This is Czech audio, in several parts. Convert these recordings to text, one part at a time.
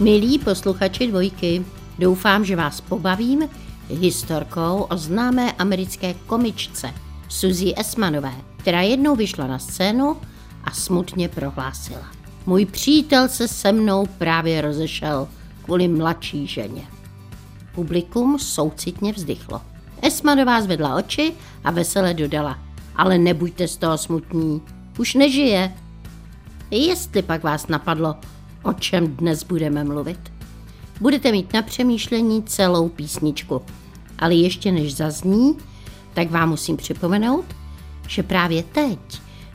Milí posluchači dvojky, doufám, že vás pobavím historkou o známé americké komičce Suzy Esmanové, která jednou vyšla na scénu a smutně prohlásila. Můj přítel se se mnou právě rozešel kvůli mladší ženě. Publikum soucitně vzdychlo. Esmanová zvedla oči a vesele dodala. Ale nebuďte z toho smutní, už nežije. Jestli pak vás napadlo, o čem dnes budeme mluvit. Budete mít na přemýšlení celou písničku, ale ještě než zazní, tak vám musím připomenout, že právě teď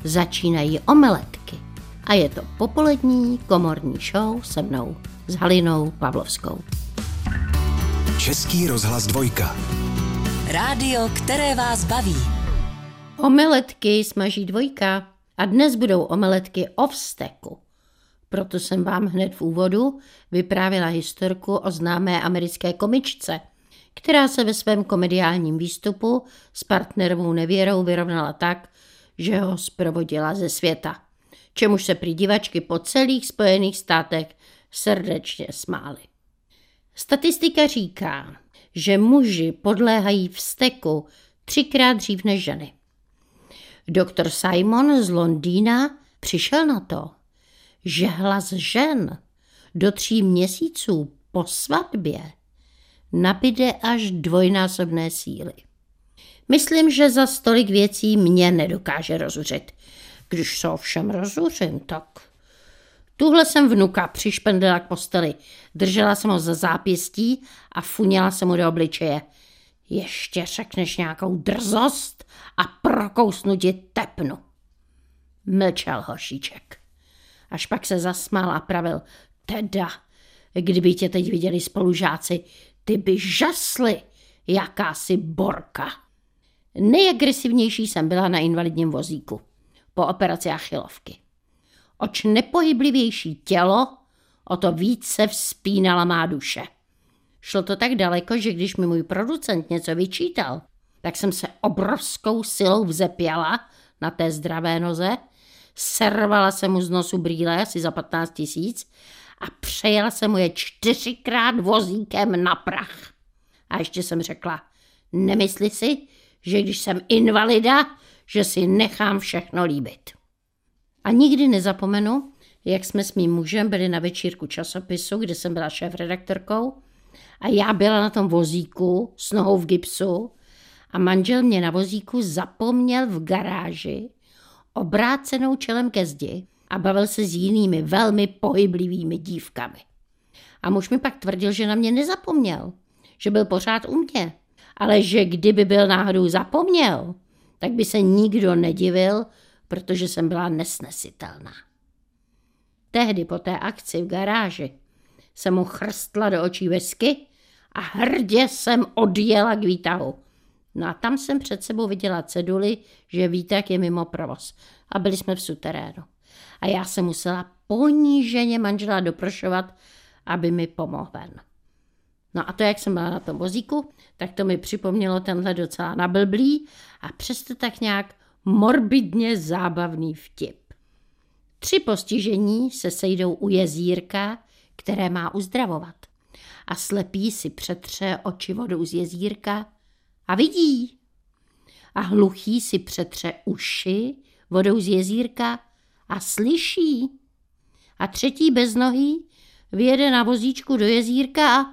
začínají omeletky a je to popolední komorní show se mnou, s Halinou Pavlovskou. Český rozhlas dvojka. Rádio, které vás baví. Omeletky smaží dvojka a dnes budou omeletky o vsteku. Proto jsem vám hned v úvodu vyprávila historku o známé americké komičce, která se ve svém komediálním výstupu s partnerovou nevěrou vyrovnala tak, že ho zprovodila ze světa, čemuž se prý divačky po celých Spojených státech srdečně smály. Statistika říká, že muži podléhají vsteku třikrát dřív než ženy. Doktor Simon z Londýna přišel na to, že hlas žen do tří měsíců po svatbě nabide až dvojnásobné síly. Myslím, že za stolik věcí mě nedokáže rozuřit. Když se ovšem rozuřím, tak... Tuhle jsem vnuka přišpendila k posteli, držela jsem ho za zápěstí a funěla jsem mu do obličeje. Ještě řekneš nějakou drzost a prokousnu ti tepnu. Mlčel hošíček. Až pak se zasmál a pravil, teda, kdyby tě teď viděli spolužáci, ty by žasli, jakási borka. Nejagresivnější jsem byla na invalidním vozíku po operaci achilovky. Oč nepohyblivější tělo, o to víc se vzpínala má duše. Šlo to tak daleko, že když mi můj producent něco vyčítal, tak jsem se obrovskou silou vzepěla na té zdravé noze, servala se mu z nosu brýle asi za 15 tisíc a přejela se mu je čtyřikrát vozíkem na prach. A ještě jsem řekla, nemysli si, že když jsem invalida, že si nechám všechno líbit. A nikdy nezapomenu, jak jsme s mým mužem byli na večírku časopisu, kde jsem byla šéf-redaktorkou a já byla na tom vozíku s nohou v gipsu a manžel mě na vozíku zapomněl v garáži obrácenou čelem ke zdi a bavil se s jinými velmi pohyblivými dívkami. A muž mi pak tvrdil, že na mě nezapomněl, že byl pořád u mě, ale že kdyby byl náhodou zapomněl, tak by se nikdo nedivil, protože jsem byla nesnesitelná. Tehdy po té akci v garáži jsem mu chrstla do očí vesky a hrdě jsem odjela k výtahu. No a tam jsem před sebou viděla ceduly, že výtah je mimo provoz. A byli jsme v suterénu. A já jsem musela poníženě manžela doprošovat, aby mi pomohl ven. No a to, jak jsem byla na tom vozíku, tak to mi připomnělo tenhle docela nablblý a přesto tak nějak morbidně zábavný vtip. Tři postižení se sejdou u jezírka, které má uzdravovat. A slepý si přetře oči vodou z jezírka a vidí. A hluchý si přetře uši vodou z jezírka a slyší. A třetí beznohý vyjede na vozíčku do jezírka a,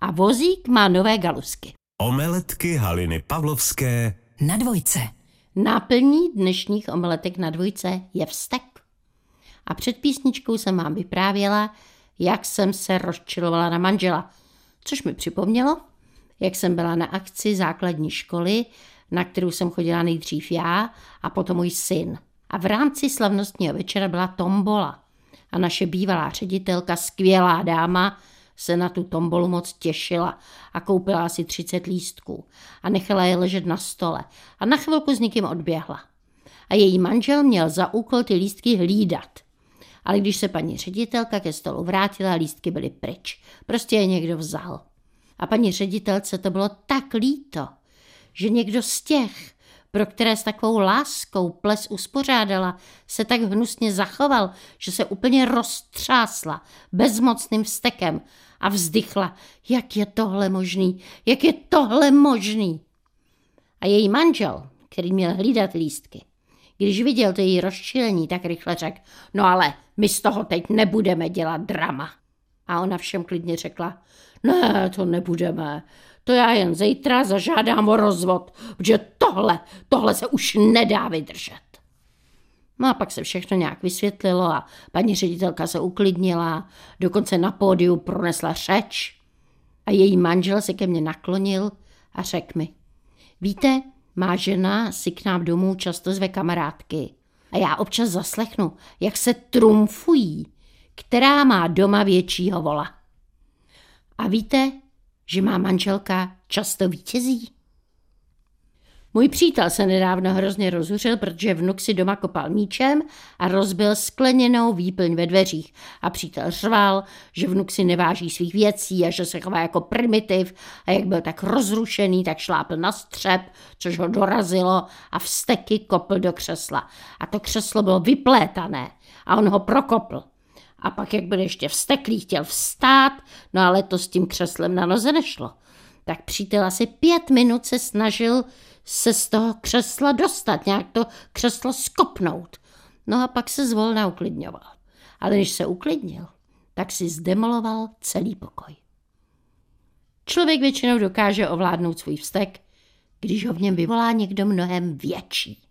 a vozík má nové galusky. Omeletky Haliny Pavlovské Na dvojce. Náplní dnešních omeletek na dvojce je vztek. A před písničkou jsem vám vyprávěla, jak jsem se rozčilovala na manžela, což mi připomnělo, jak jsem byla na akci základní školy, na kterou jsem chodila nejdřív já a potom můj syn. A v rámci slavnostního večera byla tombola. A naše bývalá ředitelka, skvělá dáma, se na tu tombolu moc těšila a koupila asi 30 lístků a nechala je ležet na stole a na chvilku s někým odběhla. A její manžel měl za úkol ty lístky hlídat. Ale když se paní ředitelka ke stolu vrátila, lístky byly pryč. Prostě je někdo vzal. A paní ředitelce to bylo tak líto, že někdo z těch pro které s takovou láskou ples uspořádala, se tak hnusně zachoval, že se úplně roztřásla bezmocným vstekem a vzdychla, jak je tohle možný, jak je tohle možný. A její manžel, který měl hlídat lístky, když viděl to její rozčilení, tak rychle řekl, no ale my z toho teď nebudeme dělat drama. A ona všem klidně řekla, ne, to nebudeme, to já jen zítra zažádám o rozvod, protože tohle, tohle se už nedá vydržet. No a pak se všechno nějak vysvětlilo a paní ředitelka se uklidnila, dokonce na pódiu pronesla řeč a její manžel se ke mně naklonil a řekl mi, víte, má žena si k nám domů často zve kamarádky a já občas zaslechnu, jak se trumfují, která má doma většího vola. A víte, že má manželka často vítězí? Můj přítel se nedávno hrozně rozuřil, protože vnuk si doma kopal míčem a rozbil skleněnou výplň ve dveřích. A přítel řval, že vnuk si neváží svých věcí a že se chová jako primitiv a jak byl tak rozrušený, tak šlápl na střep, což ho dorazilo a vsteky kopl do křesla. A to křeslo bylo vyplétané a on ho prokopl. A pak, jak byl ještě vsteklý, chtěl vstát, no ale to s tím křeslem na noze nešlo. Tak přítel asi pět minut se snažil se z toho křesla dostat, nějak to křeslo skopnout. No a pak se zvolna uklidňoval. Ale když se uklidnil, tak si zdemoloval celý pokoj. Člověk většinou dokáže ovládnout svůj vztek, když ho v něm vyvolá někdo mnohem větší.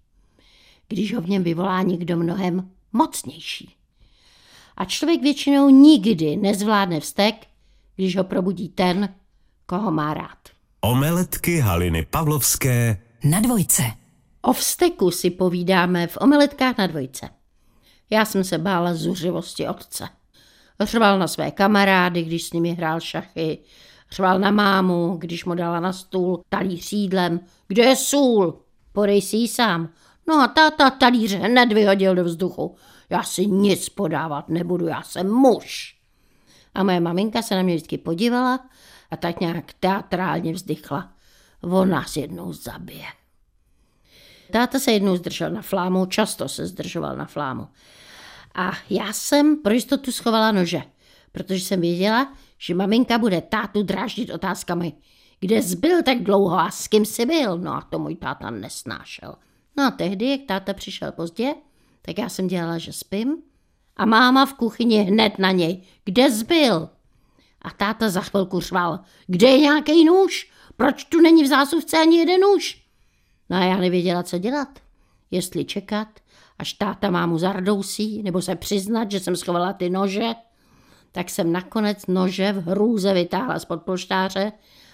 Když ho v něm vyvolá někdo mnohem mocnější. A člověk většinou nikdy nezvládne vztek, když ho probudí ten, koho má rád. Omeletky Haliny Pavlovské na dvojce. O vzteku si povídáme v omeletkách na dvojce. Já jsem se bála zuřivosti otce. Řval na své kamarády, když s nimi hrál šachy. Řval na mámu, když mu dala na stůl talíř sídlem. Kde je sůl? Podej si ji sám. No a táta talíř hned vyhodil do vzduchu. Já si nic podávat nebudu, já jsem muž. A moje maminka se na mě vždycky podívala a tak nějak teatrálně vzdychla. On nás jednou zabije. Táta se jednou zdržel na flámu, často se zdržoval na flámu. A já jsem pro jistotu schovala nože, protože jsem věděla, že maminka bude tátu dráždit otázkami. Kde zbyl tak dlouho a s kým jsi byl? No a to můj táta nesnášel. No a tehdy, jak táta přišel pozdě, tak já jsem dělala, že spím. A máma v kuchyni hned na něj. Kde zbyl? A táta za chvilku řval. Kde je nějaký nůž? Proč tu není v zásuvce ani jeden nůž? No a já nevěděla, co dělat. Jestli čekat, až táta mámu zardousí, nebo se přiznat, že jsem schovala ty nože, tak jsem nakonec nože v hrůze vytáhla z polštáře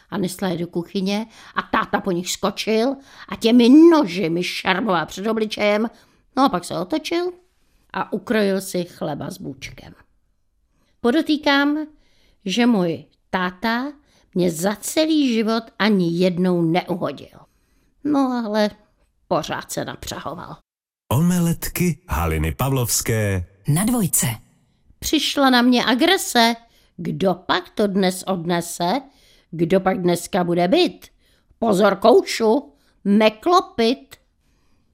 a nesla je do kuchyně a táta po nich skočil a těmi noži mi šarmoval před obličejem, no a pak se otočil a ukrojil si chleba s bůčkem. Podotýkám, že můj táta mě za celý život ani jednou neuhodil. No ale pořád se napřahoval. Omeletky Haliny Pavlovské Na dvojce. Přišla na mě agrese. Kdo pak to dnes odnese? Kdo pak dneska bude být? Pozor, koušu, neklopit.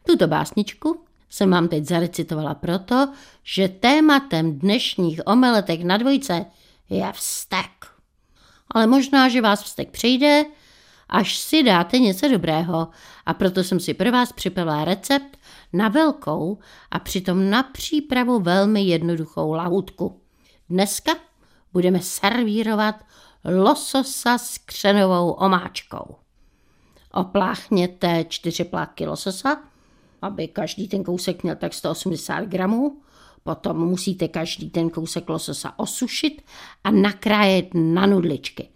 Tuto básničku jsem vám teď zarecitovala proto, že tématem dnešních omeletek na dvojce je vztek. Ale možná, že vás vztek přijde, až si dáte něco dobrého a proto jsem si pro vás připravila recept na velkou a přitom na přípravu velmi jednoduchou lahutku. Dneska budeme servírovat lososa s křenovou omáčkou. Opláchněte čtyři plátky lososa, aby každý ten kousek měl tak 180 gramů. Potom musíte každý ten kousek lososa osušit a nakrájet na nudličky.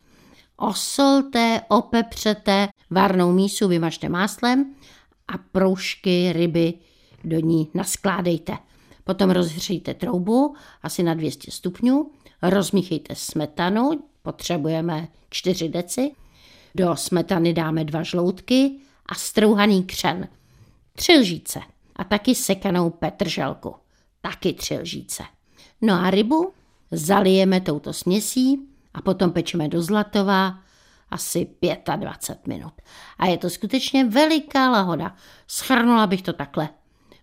Osolte, opepřete, varnou mísu vymažte máslem a proužky ryby do ní naskládejte. Potom rozhřejte troubu asi na 200 stupňů, rozmíchejte smetanu, potřebujeme 4 deci, do smetany dáme dva žloutky a strouhaný křen, tři lžíce a taky sekanou petrželku, taky tři lžíce. No a rybu zalijeme touto směsí a potom pečeme do zlatova asi 25 minut. A je to skutečně veliká lahoda. Schrnula bych to takhle.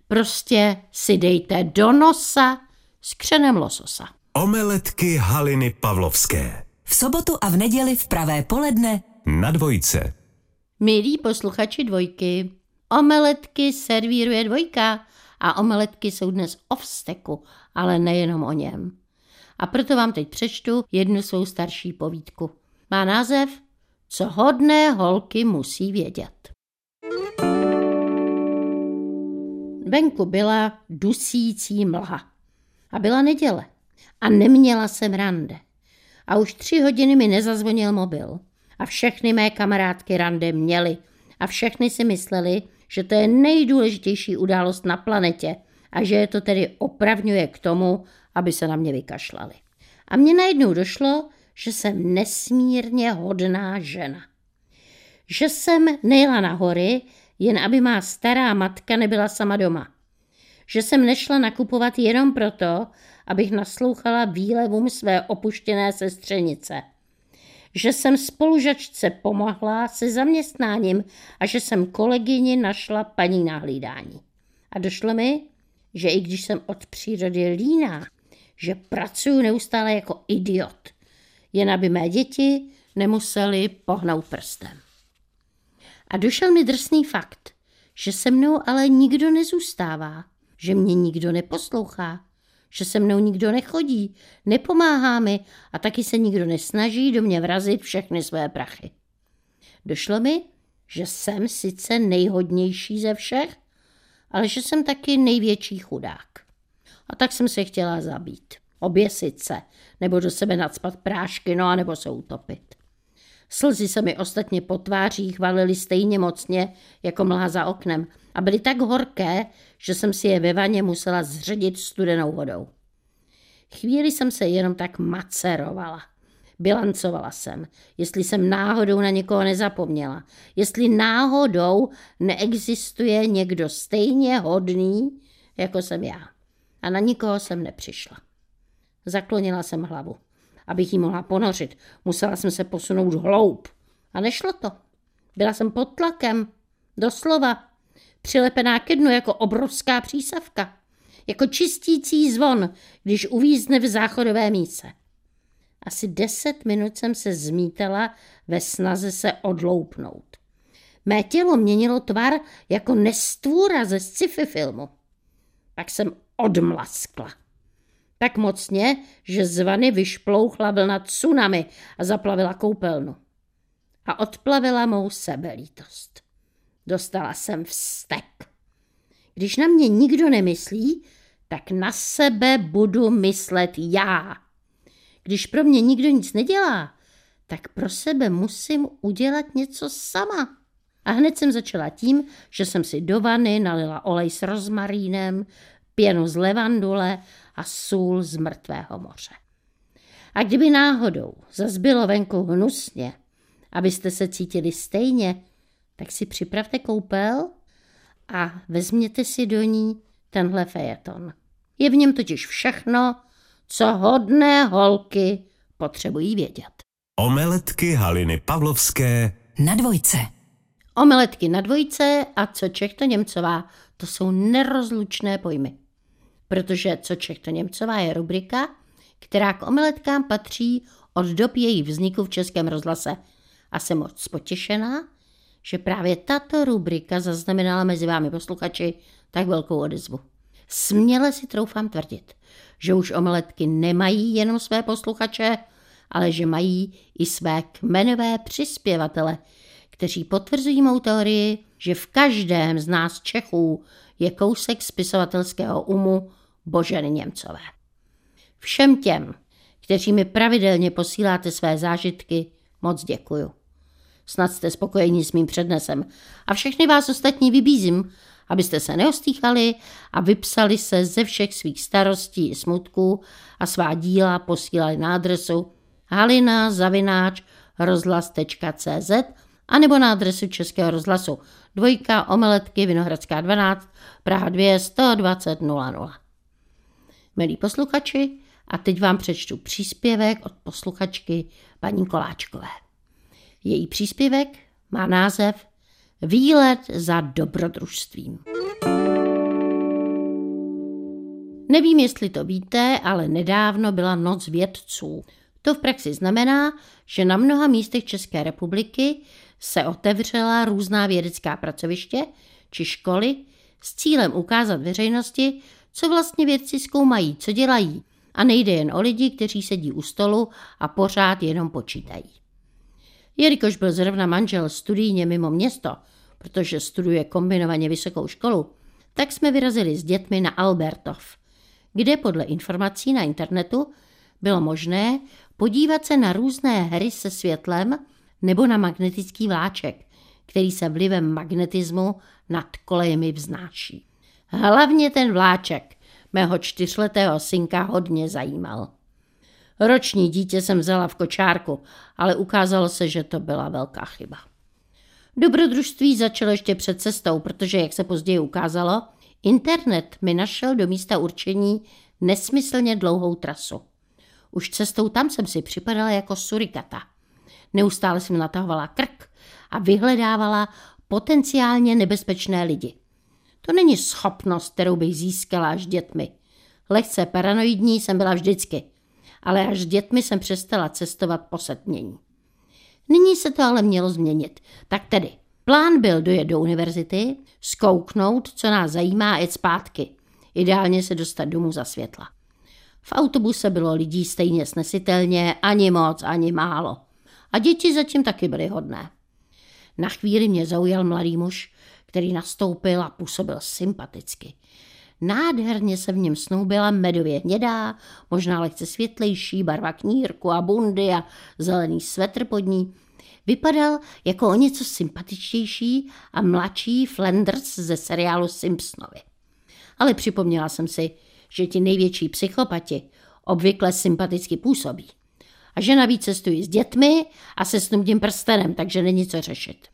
Prostě si dejte do nosa s křenem lososa. Omeletky Haliny Pavlovské. V sobotu a v neděli v pravé poledne Na dvojce. Milí posluchači dvojky, omeletky servíruje dvojka a omeletky jsou dnes o vzteku, ale nejenom o něm. A proto vám teď přečtu jednu svou starší povídku. Má název Co hodné holky musí vědět. Venku byla dusící mlha. A byla neděle. A neměla jsem rande. A už tři hodiny mi nezazvonil mobil. A všechny mé kamarádky rande měly. A všechny si mysleli, že to je nejdůležitější událost na planetě a že je to tedy opravňuje k tomu, aby se na mě vykašlali. A mně najednou došlo, že jsem nesmírně hodná žena. Že jsem nejela na hory, jen aby má stará matka nebyla sama doma. Že jsem nešla nakupovat jenom proto, abych naslouchala výlevům své opuštěné sestřenice. Že jsem spolužačce pomohla se zaměstnáním a že jsem kolegyni našla paní na hlídání. A došlo mi, že i když jsem od přírody líná, že pracuji neustále jako idiot, jen aby mé děti nemuseli pohnout prstem. A došel mi drsný fakt, že se mnou ale nikdo nezůstává, že mě nikdo neposlouchá, že se mnou nikdo nechodí, nepomáhá mi a taky se nikdo nesnaží do mě vrazit všechny své prachy. Došlo mi, že jsem sice nejhodnější ze všech, ale že jsem taky největší chudák. A tak jsem se chtěla zabít, oběsit se, nebo do sebe nadspat prášky, no a nebo se utopit. Slzy se mi ostatně po tvářích valily stejně mocně jako mlha za oknem a byly tak horké, že jsem si je ve vaně musela zředit studenou vodou. Chvíli jsem se jenom tak macerovala. Bilancovala jsem, jestli jsem náhodou na někoho nezapomněla, jestli náhodou neexistuje někdo stejně hodný, jako jsem já. A na nikoho jsem nepřišla. Zaklonila jsem hlavu. Abych ji mohla ponořit, musela jsem se posunout hloub. A nešlo to. Byla jsem pod tlakem. Doslova. Přilepená ke dnu jako obrovská přísavka. Jako čistící zvon, když uvízne v záchodové míse. Asi deset minut jsem se zmítala ve snaze se odloupnout. Mé tělo měnilo tvar jako nestvůra ze sci-fi filmu. Pak jsem odmlaskla. Tak mocně, že z vany vyšplouchla vlna tsunami a zaplavila koupelnu. A odplavila mou sebelítost. Dostala jsem vztek. Když na mě nikdo nemyslí, tak na sebe budu myslet já. Když pro mě nikdo nic nedělá, tak pro sebe musím udělat něco sama. A hned jsem začala tím, že jsem si do vany nalila olej s rozmarínem, pěnu z levandule a sůl z mrtvého moře. A kdyby náhodou zazbylo venku hnusně, abyste se cítili stejně, tak si připravte koupel a vezměte si do ní tenhle fejeton. Je v něm totiž všechno, co hodné holky potřebují vědět. Omeletky Haliny Pavlovské. na dvojce. Omeletky na dvojce a co Čech to Němcová, to jsou nerozlučné pojmy. Protože co Čech to Němcová je rubrika, která k omeletkám patří od dob její vzniku v Českém rozhlase. A jsem moc potěšená, že právě tato rubrika zaznamenala mezi vámi posluchači tak velkou odezvu. Směle si troufám tvrdit, že už omeletky nemají jenom své posluchače, ale že mají i své kmenové přispěvatele, kteří potvrzují mou teorii, že v každém z nás Čechů je kousek spisovatelského umu Boženy Němcové. Všem těm, kteří mi pravidelně posíláte své zážitky, moc děkuju. Snad jste spokojení s mým přednesem a všechny vás ostatní vybízím, abyste se neostýchali a vypsali se ze všech svých starostí i smutků a svá díla posílali na adresu halina zavináč rozhlas.cz a nebo na adresu Českého rozhlasu dvojka omeletky Vinohradská 12 Praha 2 120 00. Milí posluchači, a teď vám přečtu příspěvek od posluchačky paní Koláčkové. Její příspěvek má název Výlet za dobrodružstvím. Nevím, jestli to víte, ale nedávno byla noc vědců. To v praxi znamená, že na mnoha místech České republiky se otevřela různá vědecká pracoviště či školy s cílem ukázat veřejnosti, co vlastně vědci zkoumají, co dělají. A nejde jen o lidi, kteří sedí u stolu a pořád jenom počítají. Jelikož byl zrovna manžel studijně mimo město, protože studuje kombinovaně vysokou školu, tak jsme vyrazili s dětmi na Albertov, kde podle informací na internetu bylo možné podívat se na různé hry se světlem nebo na magnetický vláček, který se vlivem magnetismu nad kolejemi vznáší. Hlavně ten vláček mého čtyřletého synka hodně zajímal. Roční dítě jsem vzala v kočárku, ale ukázalo se, že to byla velká chyba. Dobrodružství začalo ještě před cestou, protože, jak se později ukázalo, internet mi našel do místa určení nesmyslně dlouhou trasu. Už cestou tam jsem si připadala jako surikata. Neustále jsem natahovala krk a vyhledávala potenciálně nebezpečné lidi. To není schopnost, kterou bych získala až dětmi. Lehce paranoidní jsem byla vždycky, ale až s dětmi jsem přestala cestovat po setmění. Nyní se to ale mělo změnit. Tak tedy, plán byl dojet do univerzity, zkouknout, co nás zajímá, a jet zpátky. Ideálně se dostat domů za světla. V autobuse bylo lidí stejně snesitelně, ani moc, ani málo. A děti zatím taky byly hodné. Na chvíli mě zaujal mladý muž, který nastoupil a působil sympaticky. Nádherně se v něm snoubila medově hnědá, možná lehce světlejší barva knírku a bundy a zelený svetr pod ní. Vypadal jako o něco sympatičtější a mladší Flanders ze seriálu Simpsonovi. Ale připomněla jsem si, že ti největší psychopati obvykle sympaticky působí. A že navíc cestují s dětmi a se snubním prstenem, takže není co řešit.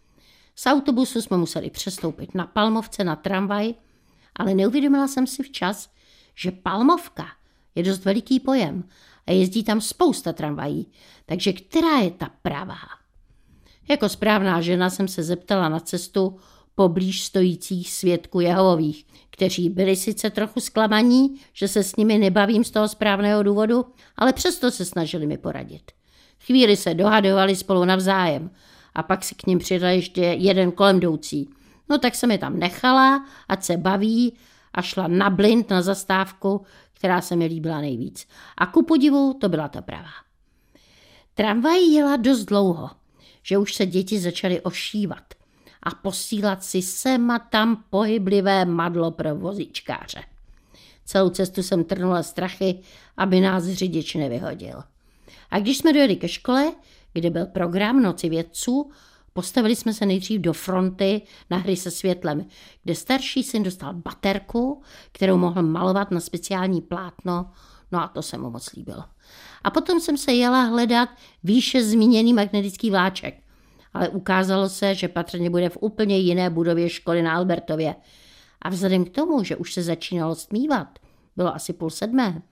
Z autobusu jsme museli přestoupit na Palmovce na tramvaj, ale neuvědomila jsem si včas, že Palmovka je dost veliký pojem a jezdí tam spousta tramvají, takže která je ta pravá? Jako správná žena jsem se zeptala na cestu poblíž stojících svědků Jehovových, kteří byli sice trochu zklamaní, že se s nimi nebavím z toho správného důvodu, ale přesto se snažili mi poradit. Chvíli se dohadovali spolu navzájem a pak si k ním přidal ještě jeden kolem jdoucí. No tak se mi tam nechala, ať se baví a šla na blind na zastávku, která se mi líbila nejvíc. A ku podivu to byla ta pravá. Tramvaj jela dost dlouho, že už se děti začaly ošívat a posílat si sem a tam pohyblivé madlo pro vozičkáře. Celou cestu jsem trnula strachy, aby nás řidič nevyhodil. A když jsme dojeli ke škole, kde byl program Noci vědců, postavili jsme se nejdřív do fronty na hry se světlem, kde starší syn dostal baterku, kterou mohl malovat na speciální plátno, no a to se mu moc líbilo. A potom jsem se jela hledat výše zmíněný magnetický vláček, ale ukázalo se, že patrně bude v úplně jiné budově školy na Albertově. A vzhledem k tomu, že už se začínalo stmívat, bylo asi půl sedmé,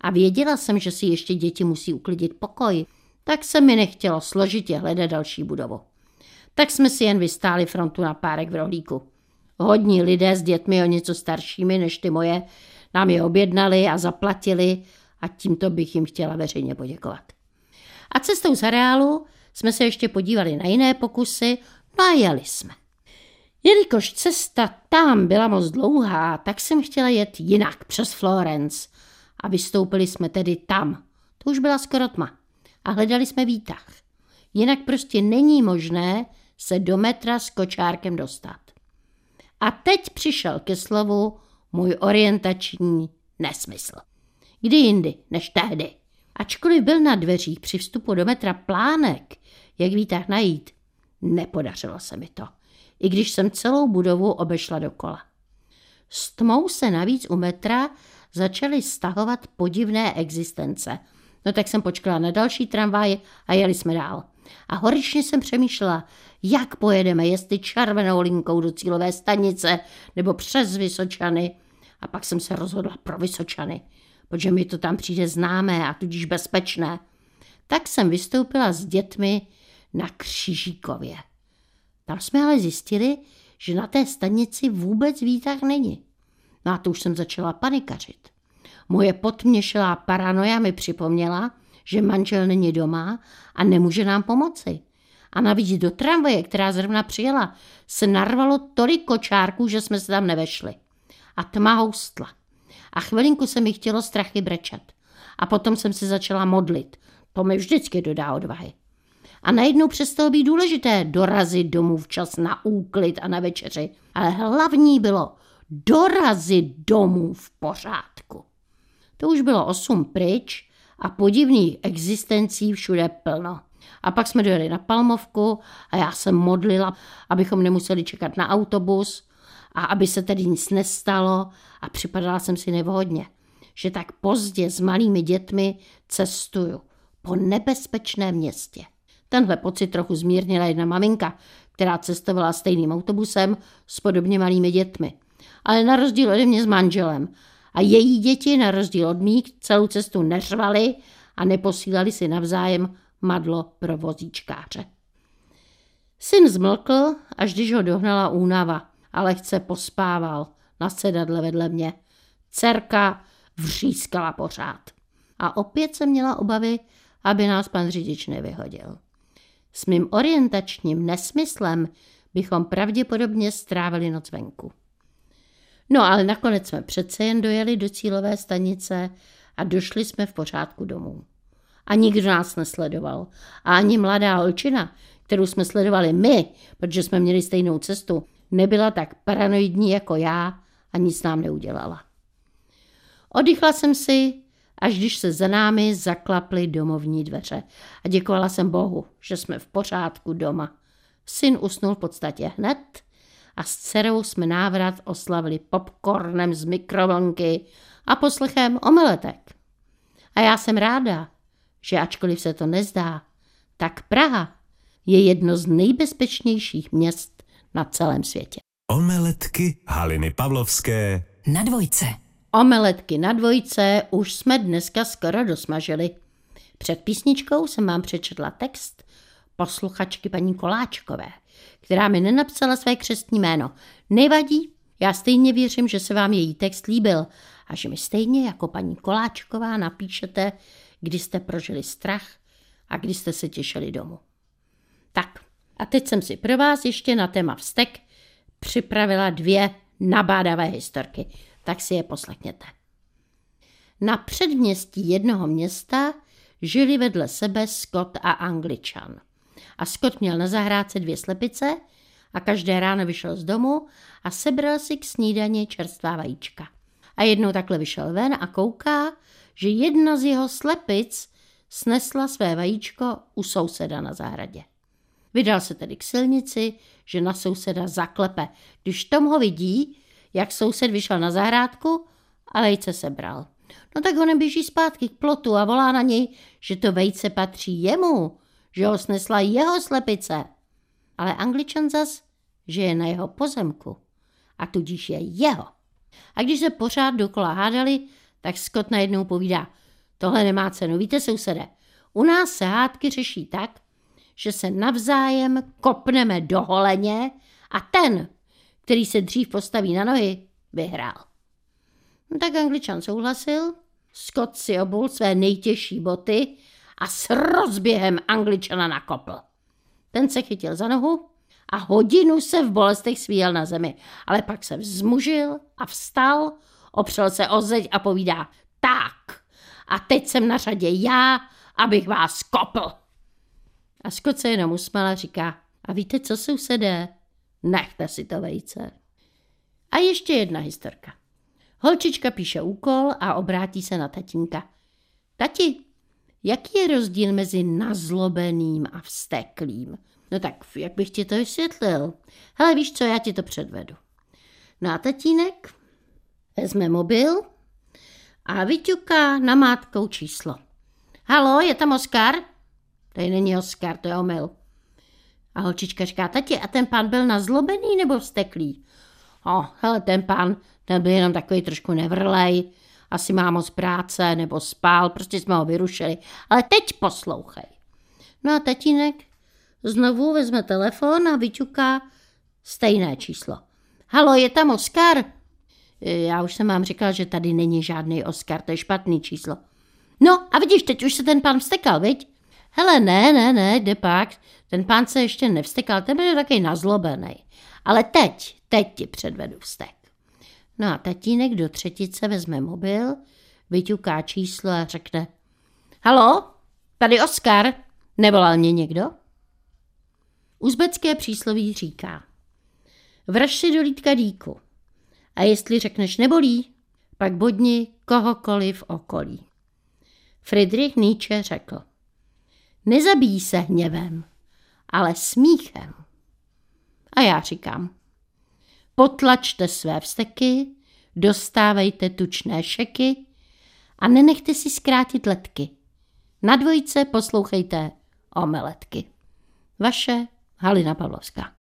a věděla jsem, že si ještě děti musí uklidit pokoj, tak se mi nechtělo složitě hledat další budovu. Tak jsme si jen vystáli frontu na párek v rohlíku. Hodní lidé s dětmi o něco staršími než ty moje nám je objednali a zaplatili a tímto bych jim chtěla veřejně poděkovat. A cestou z areálu jsme se ještě podívali na jiné pokusy, no a jeli jsme. Jelikož cesta tam byla moc dlouhá, tak jsem chtěla jet jinak přes Florence a vystoupili jsme tedy tam. To už byla skoro tma a hledali jsme výtah. Jinak prostě není možné se do metra s kočárkem dostat. A teď přišel ke slovu můj orientační nesmysl. Kdy jindy než tehdy. Ačkoliv byl na dveřích při vstupu do metra plánek, jak výtah najít, nepodařilo se mi to, i když jsem celou budovu obešla dokola. S tmou se navíc u metra začaly stahovat podivné existence – No tak jsem počkala na další tramvaj a jeli jsme dál. A horičně jsem přemýšlela, jak pojedeme, jestli červenou linkou do cílové stanice nebo přes Vysočany. A pak jsem se rozhodla pro Vysočany, protože mi to tam přijde známé a tudíž bezpečné. Tak jsem vystoupila s dětmi na Křížíkově. Tam jsme ale zjistili, že na té stanici vůbec výtah není. No a to už jsem začala panikařit. Moje potměšelá paranoja mi připomněla, že manžel není doma a nemůže nám pomoci. A navíc do tramvaje, která zrovna přijela, se narvalo tolik kočárků, že jsme se tam nevešli. A tma houstla. A chvilinku se mi chtělo strachy brečet. A potom jsem se začala modlit. To mi vždycky dodá odvahy. A najednou přestalo být důležité dorazit domů včas na úklid a na večeři. Ale hlavní bylo dorazit domů v pořádku. To už bylo osm pryč a podivných existencí všude plno. A pak jsme dojeli na Palmovku a já jsem modlila, abychom nemuseli čekat na autobus a aby se tedy nic nestalo a připadala jsem si nevhodně, že tak pozdě s malými dětmi cestuju po nebezpečném městě. Tenhle pocit trochu zmírnila jedna maminka, která cestovala stejným autobusem s podobně malými dětmi. Ale na rozdíl ode mě s manželem. A její děti na rozdíl od mých celou cestu neřvali a neposílali si navzájem madlo pro vozíčkáře. Syn zmlkl, až když ho dohnala únava a lehce pospával na sedadle vedle mě. Cerka vřískala pořád. A opět jsem měla obavy, aby nás pan řidič nevyhodil. S mým orientačním nesmyslem bychom pravděpodobně strávili noc venku. No ale nakonec jsme přece jen dojeli do cílové stanice a došli jsme v pořádku domů. A nikdo nás nesledoval. A ani mladá holčina, kterou jsme sledovali my, protože jsme měli stejnou cestu, nebyla tak paranoidní jako já a nic nám neudělala. Oddychla jsem si, až když se za námi zaklaply domovní dveře a děkovala jsem Bohu, že jsme v pořádku doma. Syn usnul v podstatě hned a s dcerou jsme návrat oslavili popcornem z mikrovlnky a poslechem omeletek. A já jsem ráda, že ačkoliv se to nezdá, tak Praha je jedno z nejbezpečnějších měst na celém světě. Omeletky Haliny Pavlovské Na dvojce. Omeletky na dvojce už jsme dneska skoro dosmažili. Před písničkou jsem vám přečetla text posluchačky paní Koláčkové, která mi nenapsala své křestní jméno. Nevadí, já stejně věřím, že se vám její text líbil a že mi stejně jako paní Koláčková napíšete, kdy jste prožili strach a kdy jste se těšili domů. Tak, a teď jsem si pro vás ještě na téma vztek připravila dvě nabádavé historky, tak si je poslechněte. Na předměstí jednoho města žili vedle sebe Scott a Angličan. A Scott měl na zahrádce dvě slepice a každé ráno vyšel z domu a sebral si k snídani čerstvá vajíčka. A jednou takhle vyšel ven a kouká, že jedna z jeho slepic snesla své vajíčko u souseda na zahradě. Vydal se tedy k silnici, že na souseda zaklepe. Když Tom ho vidí, jak soused vyšel na zahrádku a vejce sebral. No tak ho neběží zpátky k plotu a volá na něj, že to vejce patří jemu, že ho snesla jeho slepice. Ale angličan zas, že je na jeho pozemku a tudíž je jeho. A když se pořád dokola hádali, tak Scott najednou povídá, tohle nemá cenu, víte sousede, u nás se hádky řeší tak, že se navzájem kopneme do holeně a ten, který se dřív postaví na nohy, vyhrál. No tak angličan souhlasil, Scott si obul své nejtěžší boty a s rozběhem angličana nakopl. Ten se chytil za nohu a hodinu se v bolestech svíjel na zemi, ale pak se vzmužil a vstal, opřel se o zeď a povídá, tak, a teď jsem na řadě já, abych vás kopl. A Scott se jenom usmál a říká, a víte co, sousedé, nechte si to vejce. A ještě jedna historka. Holčička píše úkol a obrátí se na tatínka. Tati, jaký je rozdíl mezi nazlobeným a vsteklým? No tak, jak bych ti to vysvětlil? Hele, víš co, já ti to předvedu. No a tatínek vezme mobil a vyťuká namátkou číslo. Halo, je tam Oskar? Tady není Oskar, to je omyl. A holčička říká, tati, a ten pán byl nazlobený nebo vsteklý? O, hele, ten pán, ten byl jenom takový trošku nevrlej, asi má moc práce, nebo spál, prostě jsme ho vyrušili. Ale teď poslouchej. No a tatínek Znovu vezme telefon a vyťuká stejné číslo. Halo, je tam Oskar? Já už jsem vám říkal, že tady není žádný Oskar, to je špatný číslo. No a vidíš, teď už se ten pán vstekal, viď? Hele, ne, ne, ne, jde pak. Ten pán se ještě nevstekal, ten byl taky nazlobený. Ale teď, teď ti předvedu vztek. No a tatínek do třetice vezme mobil, vyťuká číslo a řekne Halo, tady Oskar, nevolal mě někdo? Uzbecké přísloví říká Vraž si do lítka díku a jestli řekneš nebolí, pak bodni kohokoliv okolí. Friedrich Nietzsche řekl Nezabíjí se hněvem, ale smíchem. A já říkám, potlačte své vzteky, dostávejte tučné šeky a nenechte si zkrátit letky. Na dvojice poslouchejte omeletky. Vaše Halina Pavlovská.